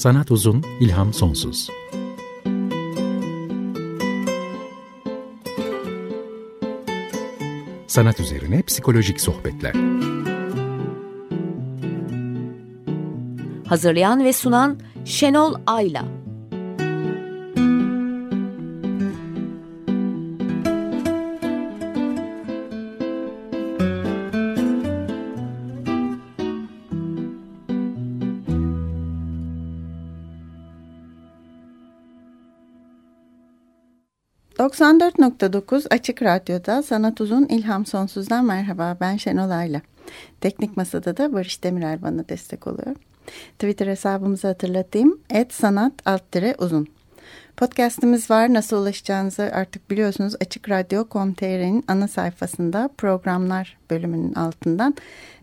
Sanat uzun, ilham sonsuz. Sanat üzerine psikolojik sohbetler. Hazırlayan ve sunan Şenol Ayla. 94.9 Açık Radyo'da Sanat Uzun İlham Sonsuz'dan merhaba ben Şenol Ayla. Teknik Masa'da da Barış Demirel bana destek oluyor. Twitter hesabımızı hatırlatayım. Et sanat alt uzun. Podcast'imiz var. Nasıl ulaşacağınızı artık biliyorsunuz. Açık Radyo.com.tr'nin ana sayfasında programlar bölümünün altından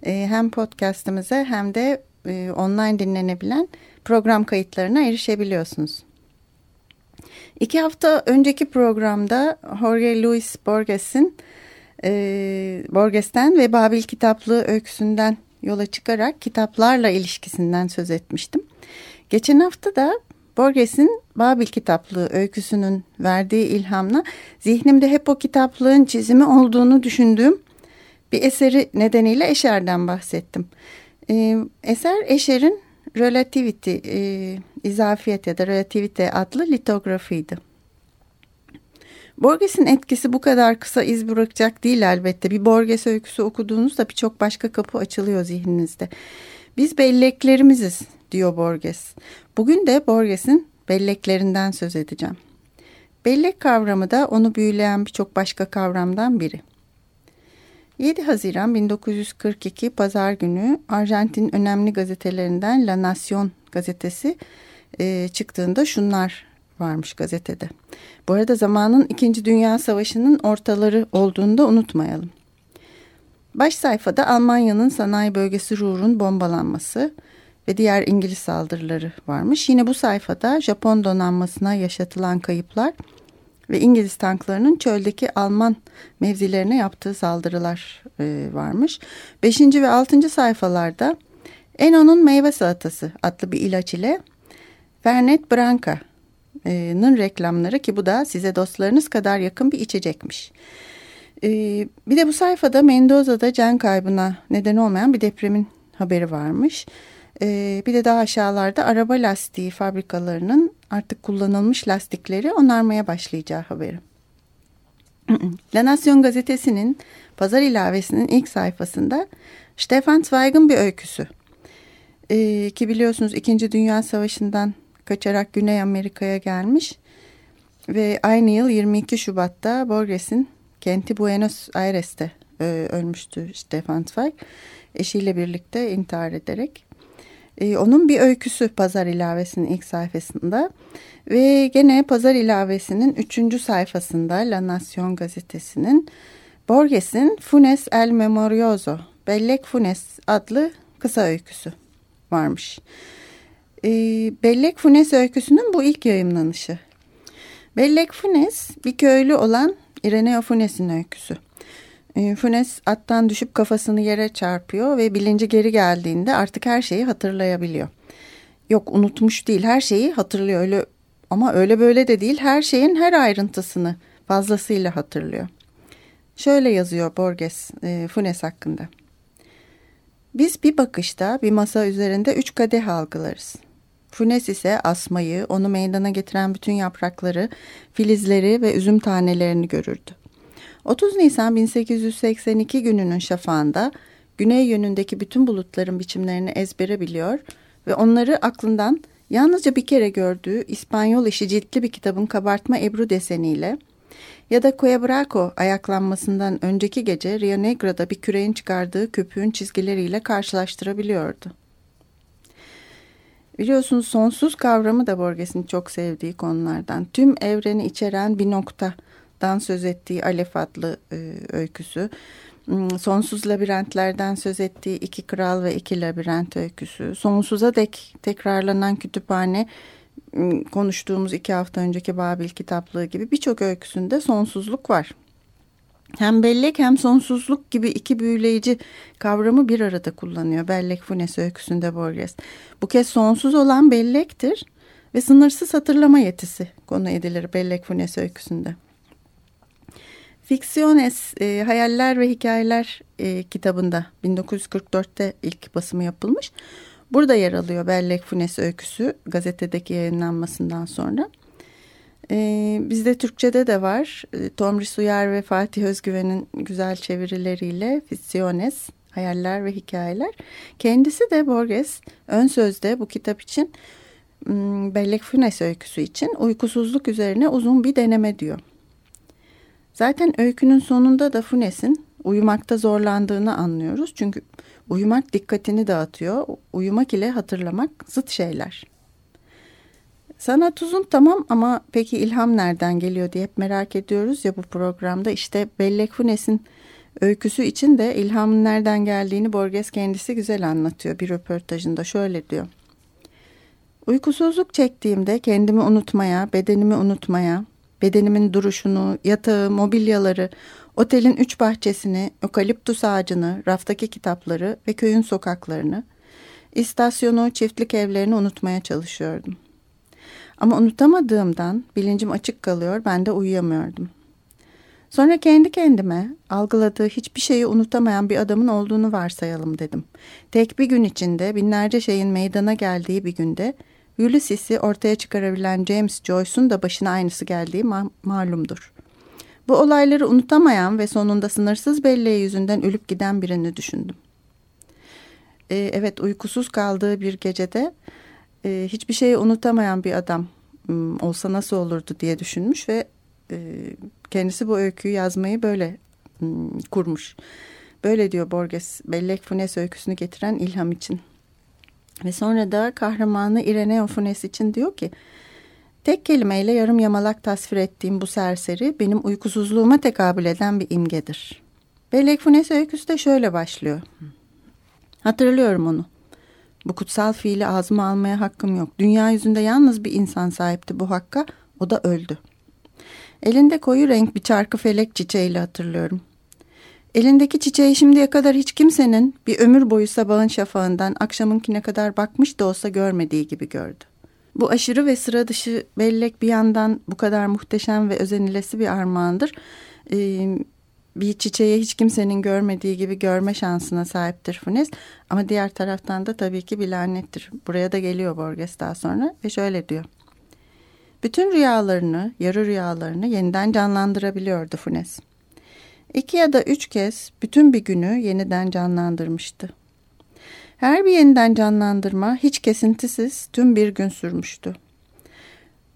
e, hem podcast'imize hem de e, online dinlenebilen program kayıtlarına erişebiliyorsunuz. İki hafta önceki programda Jorge Luis Borges'in e, Borges'ten ve Babil kitaplığı öyküsünden yola çıkarak kitaplarla ilişkisinden söz etmiştim. Geçen hafta da Borges'in Babil kitaplığı öyküsünün verdiği ilhamla zihnimde hep o kitaplığın çizimi olduğunu düşündüğüm bir eseri nedeniyle Eşer'den bahsettim. Ee, eser Eşer'in Relativity, e, izafiyet ya da relativite adlı litografiydi. Borges'in etkisi bu kadar kısa iz bırakacak değil elbette. Bir Borges öyküsü okuduğunuzda birçok başka kapı açılıyor zihninizde. Biz belleklerimiziz diyor Borges. Bugün de Borges'in belleklerinden söz edeceğim. Bellek kavramı da onu büyüleyen birçok başka kavramdan biri. 7 Haziran 1942 Pazar günü Arjantin önemli gazetelerinden La Nación gazetesi e, çıktığında şunlar varmış gazetede. Bu arada zamanın İkinci Dünya Savaşı'nın ortaları olduğunu da unutmayalım. Baş sayfada Almanya'nın sanayi bölgesi Ruhr'un bombalanması ve diğer İngiliz saldırıları varmış. Yine bu sayfada Japon donanmasına yaşatılan kayıplar ve İngiliz tanklarının çöldeki Alman mevzilerine yaptığı saldırılar e, varmış. Beşinci ve altıncı sayfalarda Eno'nun meyve salatası adlı bir ilaç ile Fernet Branca'nın reklamları ki bu da size dostlarınız kadar yakın bir içecekmiş. E, bir de bu sayfada Mendoza'da can kaybına neden olmayan bir depremin haberi varmış. E, bir de daha aşağılarda araba lastiği fabrikalarının artık kullanılmış lastikleri onarmaya başlayacağı haberi. La Nation gazetesinin pazar ilavesinin ilk sayfasında Stefan Zweig'ın bir öyküsü. Ee, ki biliyorsunuz 2. Dünya Savaşı'ndan kaçarak Güney Amerika'ya gelmiş. Ve aynı yıl 22 Şubat'ta Borges'in kenti Buenos Aires'te e, ölmüştü Stefan Zweig. Eşiyle birlikte intihar ederek. E, onun bir öyküsü pazar ilavesinin ilk sayfasında ve gene pazar ilavesinin üçüncü sayfasında La Nación gazetesinin Borges'in Funes el Memorioso, Bellek Funes adlı kısa öyküsü varmış. E, Bellek Funes öyküsünün bu ilk yayımlanışı. Bellek Funes bir köylü olan Ireneo Funes'in öyküsü. Ee, Funes attan düşüp kafasını yere çarpıyor ve bilinci geri geldiğinde artık her şeyi hatırlayabiliyor. Yok unutmuş değil her şeyi hatırlıyor öyle ama öyle böyle de değil her şeyin her ayrıntısını fazlasıyla hatırlıyor. Şöyle yazıyor Borges e, Funes hakkında. Biz bir bakışta bir masa üzerinde üç kadeh algılarız. Funes ise asmayı, onu meydana getiren bütün yaprakları, filizleri ve üzüm tanelerini görürdü. 30 Nisan 1882 gününün şafağında güney yönündeki bütün bulutların biçimlerini ezbere biliyor ve onları aklından yalnızca bir kere gördüğü İspanyol işi ciltli bir kitabın kabartma ebru deseniyle ya da Cuebraco ayaklanmasından önceki gece Rio Negro'da bir küreğin çıkardığı köpüğün çizgileriyle karşılaştırabiliyordu. Biliyorsunuz sonsuz kavramı da Borges'in çok sevdiği konulardan. Tüm evreni içeren bir nokta dan söz ettiği Alef adlı e, öyküsü. Hmm, sonsuz labirentlerden söz ettiği iki kral ve iki labirent öyküsü. Sonsuza dek tekrarlanan kütüphane hmm, konuştuğumuz iki hafta önceki Babil kitaplığı gibi birçok öyküsünde sonsuzluk var. Hem bellek hem sonsuzluk gibi iki büyüleyici kavramı bir arada kullanıyor Bellek Funes öyküsünde Borges. Bu kez sonsuz olan bellektir ve sınırsız hatırlama yetisi konu edilir Bellek Funes öyküsünde. Ficciones, e, Hayaller ve Hikayeler e, kitabında 1944'te ilk basımı yapılmış. Burada yer alıyor Bellek Funes öyküsü gazetedeki yayınlanmasından sonra. E, bizde Türkçe'de de var. E, Tomris Uyar ve Fatih Özgüven'in güzel çevirileriyle Ficciones, Hayaller ve Hikayeler. Kendisi de Borges ön sözde bu kitap için hmm, Bellek Funes öyküsü için uykusuzluk üzerine uzun bir deneme diyor. Zaten öykünün sonunda da Funes'in uyumakta zorlandığını anlıyoruz. Çünkü uyumak dikkatini dağıtıyor. Uyumak ile hatırlamak zıt şeyler. Sanat uzun tamam ama peki ilham nereden geliyor diye hep merak ediyoruz ya bu programda. İşte Bellek Funes'in öyküsü için de ilhamın nereden geldiğini Borges kendisi güzel anlatıyor bir röportajında. Şöyle diyor. Uykusuzluk çektiğimde kendimi unutmaya, bedenimi unutmaya, bedenimin duruşunu, yatağı, mobilyaları, otelin üç bahçesini, okaliptus ağacını, raftaki kitapları ve köyün sokaklarını, istasyonu, çiftlik evlerini unutmaya çalışıyordum. Ama unutamadığımdan bilincim açık kalıyor, ben de uyuyamıyordum. Sonra kendi kendime algıladığı hiçbir şeyi unutamayan bir adamın olduğunu varsayalım dedim. Tek bir gün içinde binlerce şeyin meydana geldiği bir günde Ulysses'i ortaya çıkarabilen James Joyce'un da başına aynısı geldiği ma malumdur. Bu olayları unutamayan ve sonunda sınırsız belleği yüzünden ölüp giden birini düşündüm. Ee, evet uykusuz kaldığı bir gecede e, hiçbir şeyi unutamayan bir adam olsa nasıl olurdu diye düşünmüş ve e, kendisi bu öyküyü yazmayı böyle kurmuş. Böyle diyor Borges, Bellek Funes öyküsünü getiren ilham için. Ve sonra da kahramanı Irene Funes için diyor ki tek kelimeyle yarım yamalak tasvir ettiğim bu serseri benim uykusuzluğuma tekabül eden bir imgedir. Bellek Funes öyküsü de şöyle başlıyor. Hatırlıyorum onu. Bu kutsal fiili ağzıma almaya hakkım yok. Dünya yüzünde yalnız bir insan sahipti bu hakka. O da öldü. Elinde koyu renk bir çarkı felek çiçeğiyle hatırlıyorum. Elindeki çiçeği şimdiye kadar hiç kimsenin bir ömür boyu sabahın şafağından akşamınkine kadar bakmış da olsa görmediği gibi gördü. Bu aşırı ve sıra dışı bellek bir yandan bu kadar muhteşem ve özenilesi bir armağandır. Ee, bir çiçeği hiç kimsenin görmediği gibi görme şansına sahiptir Funes. Ama diğer taraftan da tabii ki bir lanettir. Buraya da geliyor Borges daha sonra ve şöyle diyor. Bütün rüyalarını, yarı rüyalarını yeniden canlandırabiliyordu Funes. İki ya da üç kez bütün bir günü yeniden canlandırmıştı. Her bir yeniden canlandırma hiç kesintisiz tüm bir gün sürmüştü.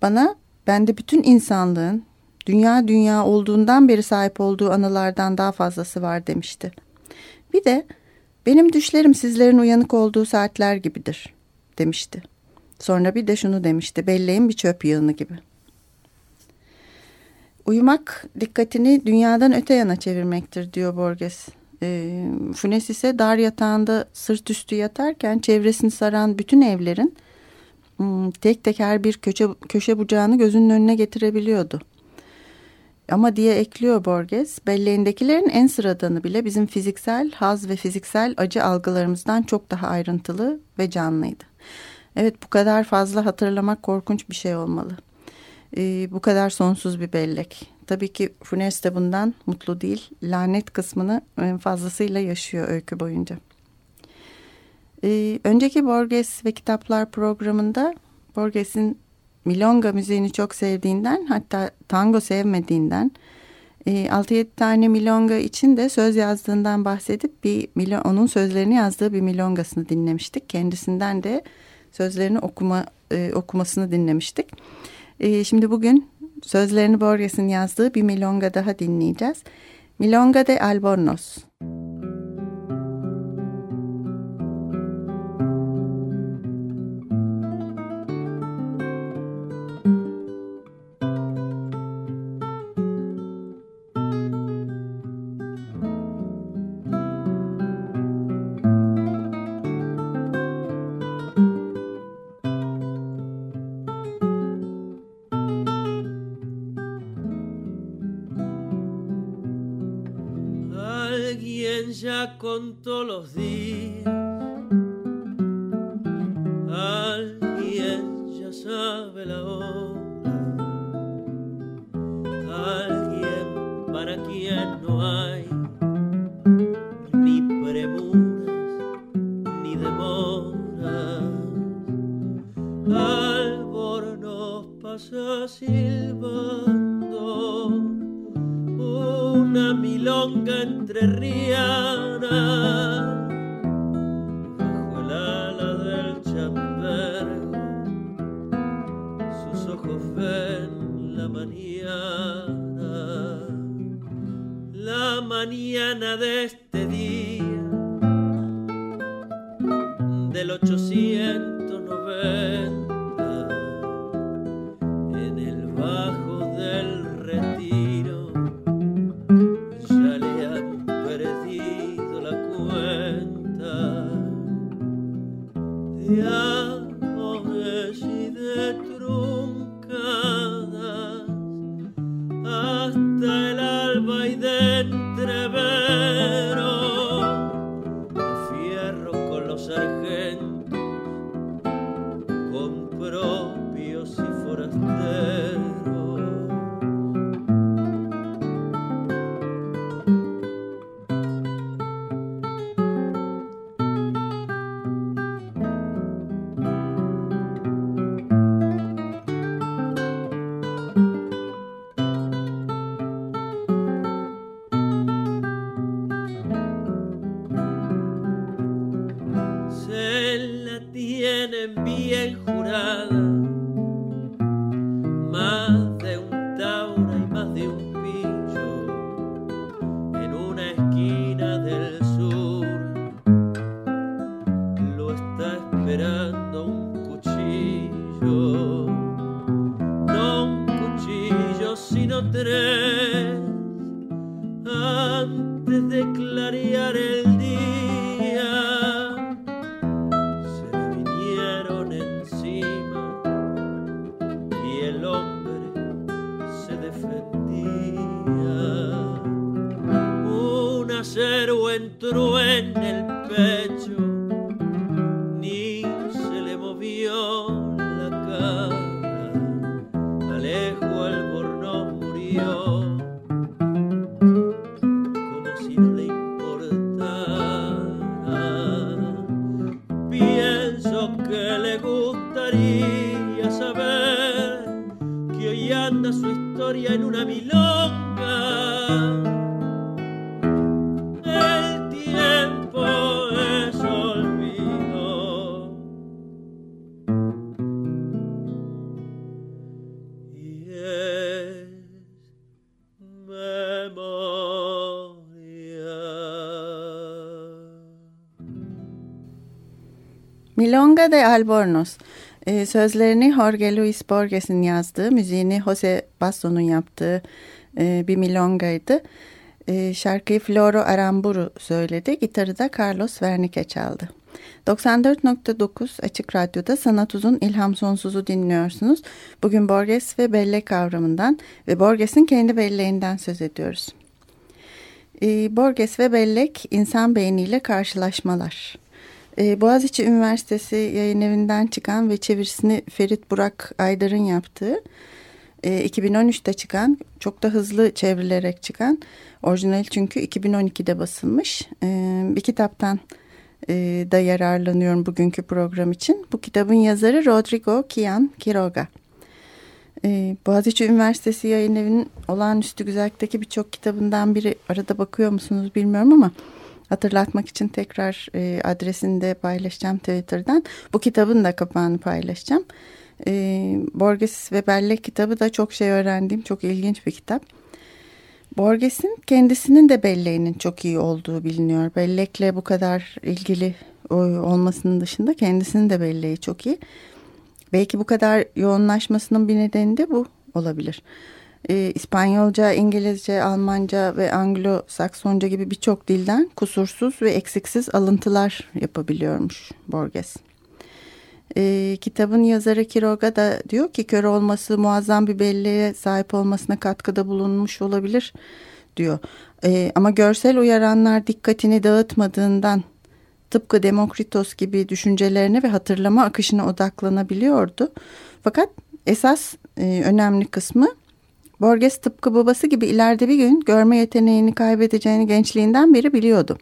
Bana bende bütün insanlığın dünya dünya olduğundan beri sahip olduğu anılardan daha fazlası var demişti. Bir de benim düşlerim sizlerin uyanık olduğu saatler gibidir demişti. Sonra bir de şunu demişti belleğin bir çöp yığını gibi.'' Uyumak dikkatini dünyadan öte yana çevirmektir diyor Borges. E, Funes ise dar yatağında sırt üstü yatarken çevresini saran bütün evlerin hmm, tek tek her bir köşe, köşe bucağını gözünün önüne getirebiliyordu. Ama diye ekliyor Borges, belleğindekilerin en sıradanı bile bizim fiziksel haz ve fiziksel acı algılarımızdan çok daha ayrıntılı ve canlıydı. Evet bu kadar fazla hatırlamak korkunç bir şey olmalı e, bu kadar sonsuz bir bellek. Tabii ki Funes de bundan mutlu değil. Lanet kısmını fazlasıyla yaşıyor öykü boyunca. E, önceki Borges ve Kitaplar programında Borges'in milonga müziğini çok sevdiğinden hatta tango sevmediğinden e, 6-7 tane milonga için de söz yazdığından bahsedip bir onun sözlerini yazdığı bir milongasını dinlemiştik. Kendisinden de sözlerini okuma e, okumasını dinlemiştik. Ee, şimdi bugün sözlerini Borges'in yazdığı bir milonga daha dinleyeceğiz. Milonga de Albornoz. Ya contó los días. Alguien ya sabe la hora. Alguien para quien no hay ni premuras ni demoras. Albornoz pasa silbando milonga entre bajo el ala del chambergo sus ojos ven la mañana la mañana de este encuentro Milonga de Albornoz. Ee, sözlerini Jorge Luis Borges'in yazdığı, müziğini Jose Basso'nun yaptığı e, bir milongaydı. E, şarkıyı Floro Aramburu söyledi, gitarı da Carlos Wernicke çaldı. 94.9 Açık Radyo'da Sanat Uzun İlham Sonsuz'u dinliyorsunuz. Bugün Borges ve bellek kavramından ve Borges'in kendi belleğinden söz ediyoruz. E, Borges ve bellek insan beyniyle karşılaşmalar. E, Boğaziçi Üniversitesi yayın evinden çıkan ve çevirisini Ferit Burak Aydar'ın yaptığı e, 2013'te çıkan çok da hızlı çevrilerek çıkan orijinali çünkü 2012'de basılmış e, bir kitaptan e, da yararlanıyorum bugünkü program için. Bu kitabın yazarı Rodrigo Kian Quiroga. E, Boğaziçi Üniversitesi yayın evinin olağanüstü güzellikteki birçok kitabından biri arada bakıyor musunuz bilmiyorum ama hatırlatmak için tekrar e, adresini de paylaşacağım Twitter'dan. Bu kitabın da kapağını paylaşacağım. E, Borges ve Bellek kitabı da çok şey öğrendiğim çok ilginç bir kitap. Borges'in kendisinin de belleğinin çok iyi olduğu biliniyor. Bellekle bu kadar ilgili olmasının dışında kendisinin de belleği çok iyi. Belki bu kadar yoğunlaşmasının bir nedeni de bu olabilir. E, İspanyolca, İngilizce, Almanca ve Anglo-Saksonca gibi birçok dilden kusursuz ve eksiksiz alıntılar yapabiliyormuş Borges. E, kitabın yazarı Quiroga da diyor ki kör olması muazzam bir belleğe sahip olmasına katkıda bulunmuş olabilir. diyor. E, ama görsel uyaranlar dikkatini dağıtmadığından tıpkı Demokritos gibi düşüncelerine ve hatırlama akışına odaklanabiliyordu. Fakat esas e, önemli kısmı Borges tıpkı babası gibi ileride bir gün görme yeteneğini kaybedeceğini gençliğinden beri biliyordu.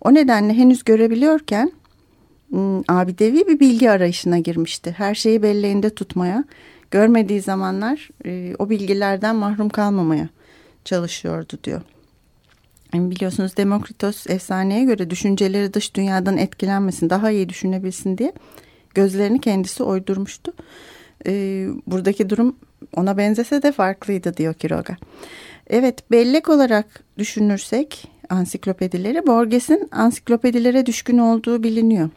O nedenle henüz görebiliyorken hmm, abidevi bir bilgi arayışına girmişti. Her şeyi belleğinde tutmaya, görmediği zamanlar e, o bilgilerden mahrum kalmamaya çalışıyordu diyor. Biliyorsunuz Demokritos efsaneye göre düşünceleri dış dünyadan etkilenmesin, daha iyi düşünebilsin diye gözlerini kendisi oydurmuştu. Ee, buradaki durum ona benzese de farklıydı diyor Kiroga. Evet bellek olarak düşünürsek ansiklopedileri Borges'in ansiklopedilere düşkün olduğu biliniyor.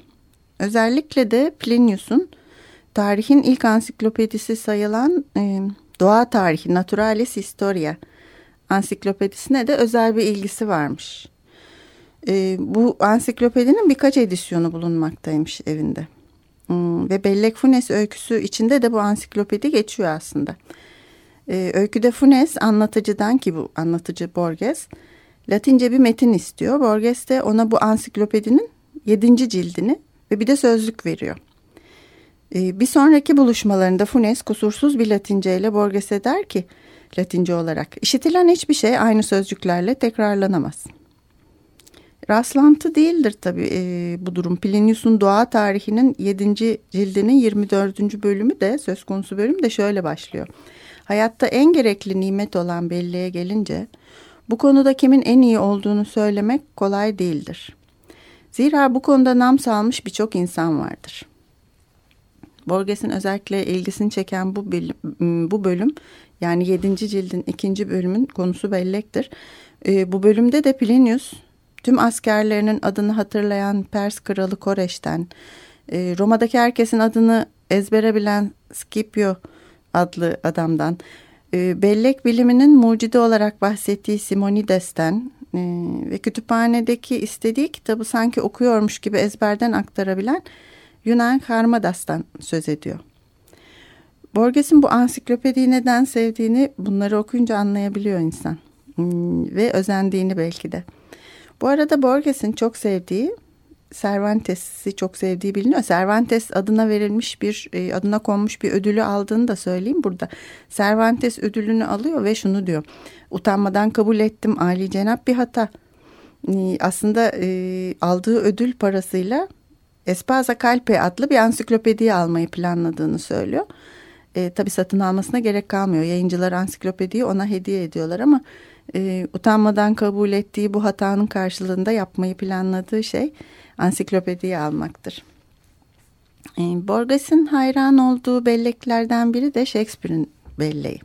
Özellikle de Plinius'un tarihin ilk ansiklopedisi sayılan e, doğa tarihi Naturalis Historia ansiklopedisine de özel bir ilgisi varmış. E, bu ansiklopedinin birkaç edisyonu bulunmaktaymış evinde. Hmm, ve Bellek Funes öyküsü içinde de bu ansiklopedi geçiyor aslında. E, öyküde Funes anlatıcıdan ki bu anlatıcı Borges Latince bir metin istiyor. Borges de ona bu ansiklopedinin yedinci cildini ve bir de sözlük veriyor. E, bir sonraki buluşmalarında Funes kusursuz bir Latince ile Borges'e der ki Latince olarak işitilen hiçbir şey aynı sözcüklerle tekrarlanamaz. Rastlantı değildir tabii e, bu durum. Plinius'un doğa tarihinin 7. cildinin 24. bölümü de söz konusu bölüm de şöyle başlıyor. Hayatta en gerekli nimet olan belleğe gelince bu konuda kimin en iyi olduğunu söylemek kolay değildir. Zira bu konuda nam salmış birçok insan vardır. Borges'in özellikle ilgisini çeken bu bölüm, bu bölüm yani 7. cildin ikinci bölümün konusu bellektir. E, bu bölümde de Plinius tüm askerlerinin adını hatırlayan Pers kralı Koreş'ten, e, Roma'daki herkesin adını ezbere bilen Scipio adlı adamdan, e, bellek biliminin mucidi olarak bahsettiği Simonides'ten e, ve kütüphanedeki istediği kitabı sanki okuyormuş gibi ezberden aktarabilen Yunan Harmadas'tan söz ediyor. Borges'in bu ansiklopediyi neden sevdiğini bunları okuyunca anlayabiliyor insan. Hmm, ve özendiğini belki de. Bu arada Borges'in çok sevdiği Cervantes'i çok sevdiği biliniyor. Cervantes adına verilmiş bir e, adına konmuş bir ödülü aldığını da söyleyeyim burada. Cervantes ödülünü alıyor ve şunu diyor. Utanmadan kabul ettim Ali cenap bir hata. Aslında e, aldığı ödül parasıyla Espasa Calpe adlı bir ansiklopediyi almayı planladığını söylüyor. E, tabii satın almasına gerek kalmıyor. Yayıncılar ansiklopediyi ona hediye ediyorlar ama e, utanmadan kabul ettiği bu hatanın karşılığında yapmayı planladığı şey ansiklopediyi almaktır. E, Borges'in hayran olduğu belleklerden biri de Shakespeare'in belleği.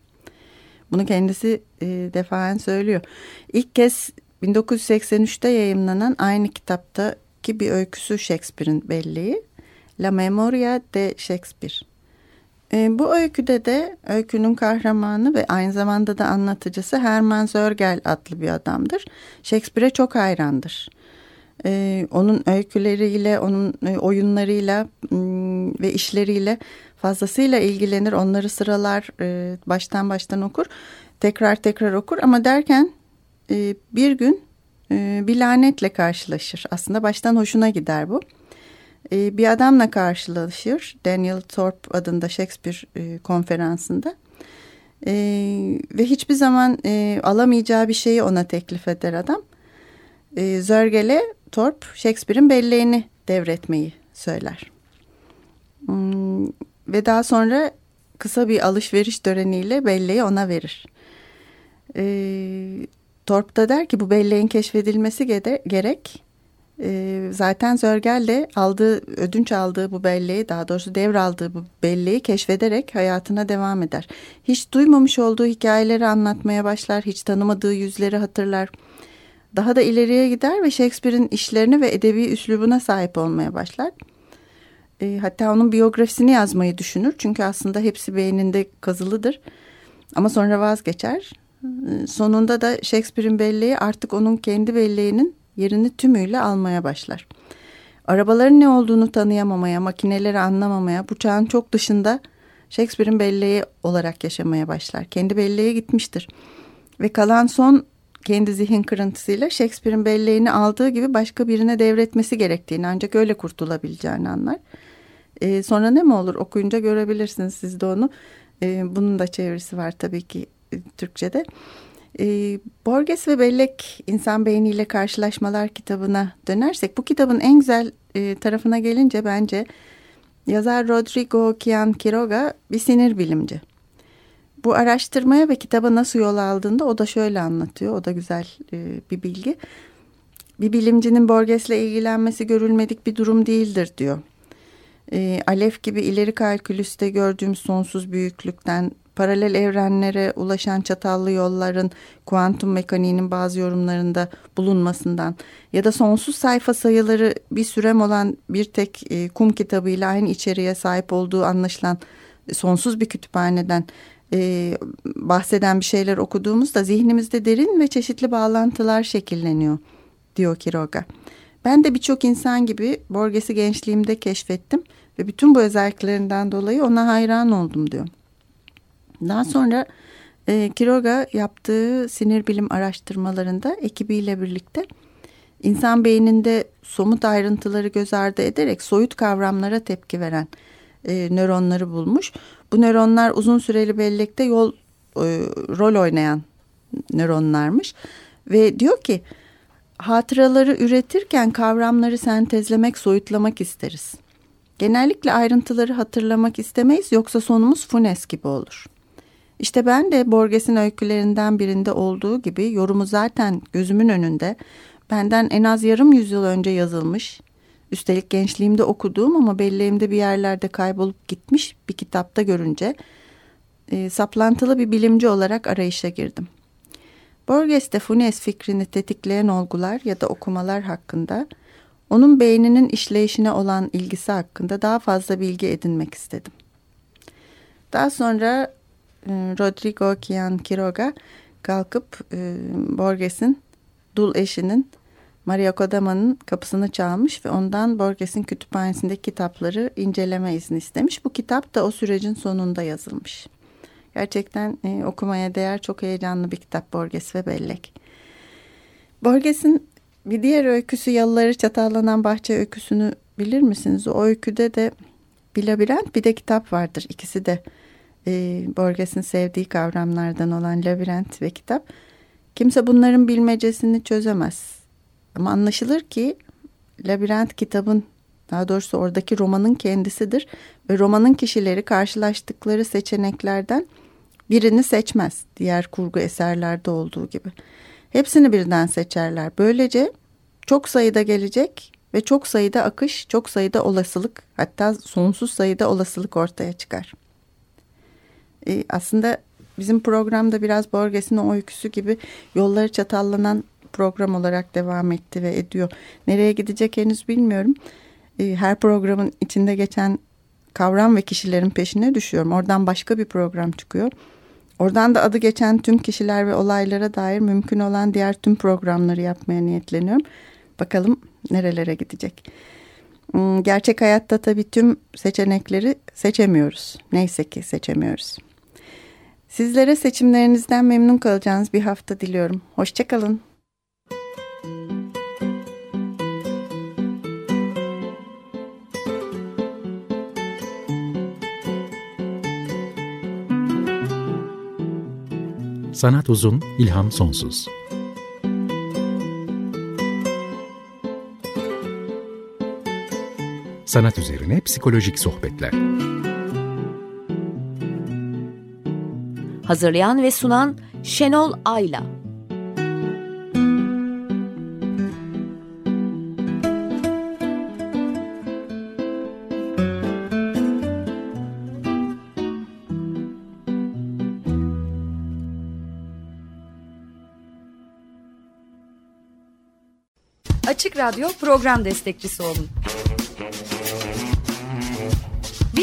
Bunu kendisi e, defaen söylüyor. İlk kez 1983'te yayımlanan aynı kitaptaki bir öyküsü Shakespeare'in belleği. La Memoria de Shakespeare. E, bu öyküde de öykünün kahramanı ve aynı zamanda da anlatıcısı Herman Zörgel adlı bir adamdır. Shakespeare'e çok hayrandır. E, onun öyküleriyle, onun e, oyunlarıyla ve işleriyle fazlasıyla ilgilenir. Onları sıralar, e, baştan baştan okur. Tekrar tekrar okur ama derken e, bir gün e, bir lanetle karşılaşır. Aslında baştan hoşuna gider bu. E, bir adamla karşılaşır. Daniel Thorpe adında Shakespeare e, konferansında. E, ve hiçbir zaman e, alamayacağı bir şeyi ona teklif eder adam. E, Zörgel'e Thorpe Shakespeare'in belleğini devretmeyi söyler. Hmm, ve daha sonra kısa bir alışveriş töreniyle belleği ona verir. E, Thorpe da der ki bu belleğin keşfedilmesi gerek e, zaten Zörgel de aldığı, ödünç aldığı bu belleği daha doğrusu devraldığı bu belleği keşfederek hayatına devam eder. Hiç duymamış olduğu hikayeleri anlatmaya başlar, hiç tanımadığı yüzleri hatırlar. Daha da ileriye gider ve Shakespeare'in işlerini ve edebi üslubuna sahip olmaya başlar. E, hatta onun biyografisini yazmayı düşünür. Çünkü aslında hepsi beyninde kazılıdır. Ama sonra vazgeçer. E, sonunda da Shakespeare'in belleği artık onun kendi belleğinin yerini tümüyle almaya başlar. Arabaların ne olduğunu tanıyamamaya, makineleri anlamamaya, bu çağın çok dışında Shakespeare'in belleği olarak yaşamaya başlar. Kendi belleğe gitmiştir. Ve kalan son kendi zihin kırıntısıyla Shakespeare'in belleğini aldığı gibi başka birine devretmesi gerektiğini ancak öyle kurtulabileceğini anlar. E, sonra ne mi olur okuyunca görebilirsiniz siz de onu. E, bunun da çevirisi var tabii ki e, Türkçe'de. E, Borges ve Bellek İnsan Beyniyle Karşılaşmalar kitabına dönersek bu kitabın en güzel e, tarafına gelince bence yazar Rodrigo Kian Quiroga bir sinir bilimci. Bu araştırmaya ve kitaba nasıl yol aldığında o da şöyle anlatıyor. O da güzel e, bir bilgi. Bir bilimcinin Borges'le ilgilenmesi görülmedik bir durum değildir diyor. E, Alef gibi ileri kalkülüste gördüğümüz sonsuz büyüklükten paralel evrenlere ulaşan çatallı yolların kuantum mekaniğinin bazı yorumlarında bulunmasından ya da sonsuz sayfa sayıları bir sürem olan bir tek e, kum kitabıyla aynı içeriğe sahip olduğu anlaşılan sonsuz bir kütüphaneden e, bahseden bir şeyler okuduğumuzda zihnimizde derin ve çeşitli bağlantılar şekilleniyor diyor Kiroga. Ben de birçok insan gibi Borges'i gençliğimde keşfettim ve bütün bu özelliklerinden dolayı ona hayran oldum diyor. Daha sonra e, Kiroga yaptığı sinir bilim araştırmalarında ekibiyle birlikte insan beyninde somut ayrıntıları göz ardı ederek soyut kavramlara tepki veren e, nöronları bulmuş. Bu nöronlar uzun süreli bellekte yol e, rol oynayan nöronlarmış ve diyor ki hatıraları üretirken kavramları sentezlemek, soyutlamak isteriz. Genellikle ayrıntıları hatırlamak istemeyiz yoksa sonumuz Funes gibi olur. İşte ben de Borges'in öykülerinden birinde olduğu gibi yorumu zaten gözümün önünde benden en az yarım yüzyıl önce yazılmış Üstelik gençliğimde okuduğum ama belleğimde bir yerlerde kaybolup gitmiş bir kitapta görünce e, saplantılı bir bilimci olarak arayışa girdim. Borges'te Funes fikrini tetikleyen olgular ya da okumalar hakkında onun beyninin işleyişine olan ilgisi hakkında daha fazla bilgi edinmek istedim. Daha sonra Rodrigo Kian Quiroga kalkıp e, Borges'in dul eşinin Maria Kodama'nın kapısını çalmış ve ondan Borges'in kütüphanesindeki kitapları inceleme izni istemiş. Bu kitap da o sürecin sonunda yazılmış. Gerçekten e, okumaya değer çok heyecanlı bir kitap Borges ve Bellek. Borges'in bir diğer öyküsü Yalıları Çatallanan Bahçe öyküsünü bilir misiniz? O öyküde de bir labirent bir de kitap vardır. İkisi de e, Borges'in sevdiği kavramlardan olan labirent ve kitap. Kimse bunların bilmecesini çözemez. Ama anlaşılır ki Labirent kitabın daha doğrusu oradaki romanın kendisidir ve romanın kişileri karşılaştıkları seçeneklerden birini seçmez. Diğer kurgu eserlerde olduğu gibi. Hepsini birden seçerler. Böylece çok sayıda gelecek ve çok sayıda akış, çok sayıda olasılık hatta sonsuz sayıda olasılık ortaya çıkar. Ee, aslında bizim programda biraz Borges'in o öyküsü gibi yolları çatallanan program olarak devam etti ve ediyor. Nereye gidecek henüz bilmiyorum. Ee, her programın içinde geçen kavram ve kişilerin peşine düşüyorum. Oradan başka bir program çıkıyor. Oradan da adı geçen tüm kişiler ve olaylara dair mümkün olan diğer tüm programları yapmaya niyetleniyorum. Bakalım nerelere gidecek. Hmm, gerçek hayatta tabii tüm seçenekleri seçemiyoruz. Neyse ki seçemiyoruz. Sizlere seçimlerinizden memnun kalacağınız bir hafta diliyorum. Hoşçakalın. Sanat uzun, ilham sonsuz. Sanat üzerine psikolojik sohbetler. Hazırlayan ve sunan Şenol Ayla. Açık Radyo program destekçisi olun.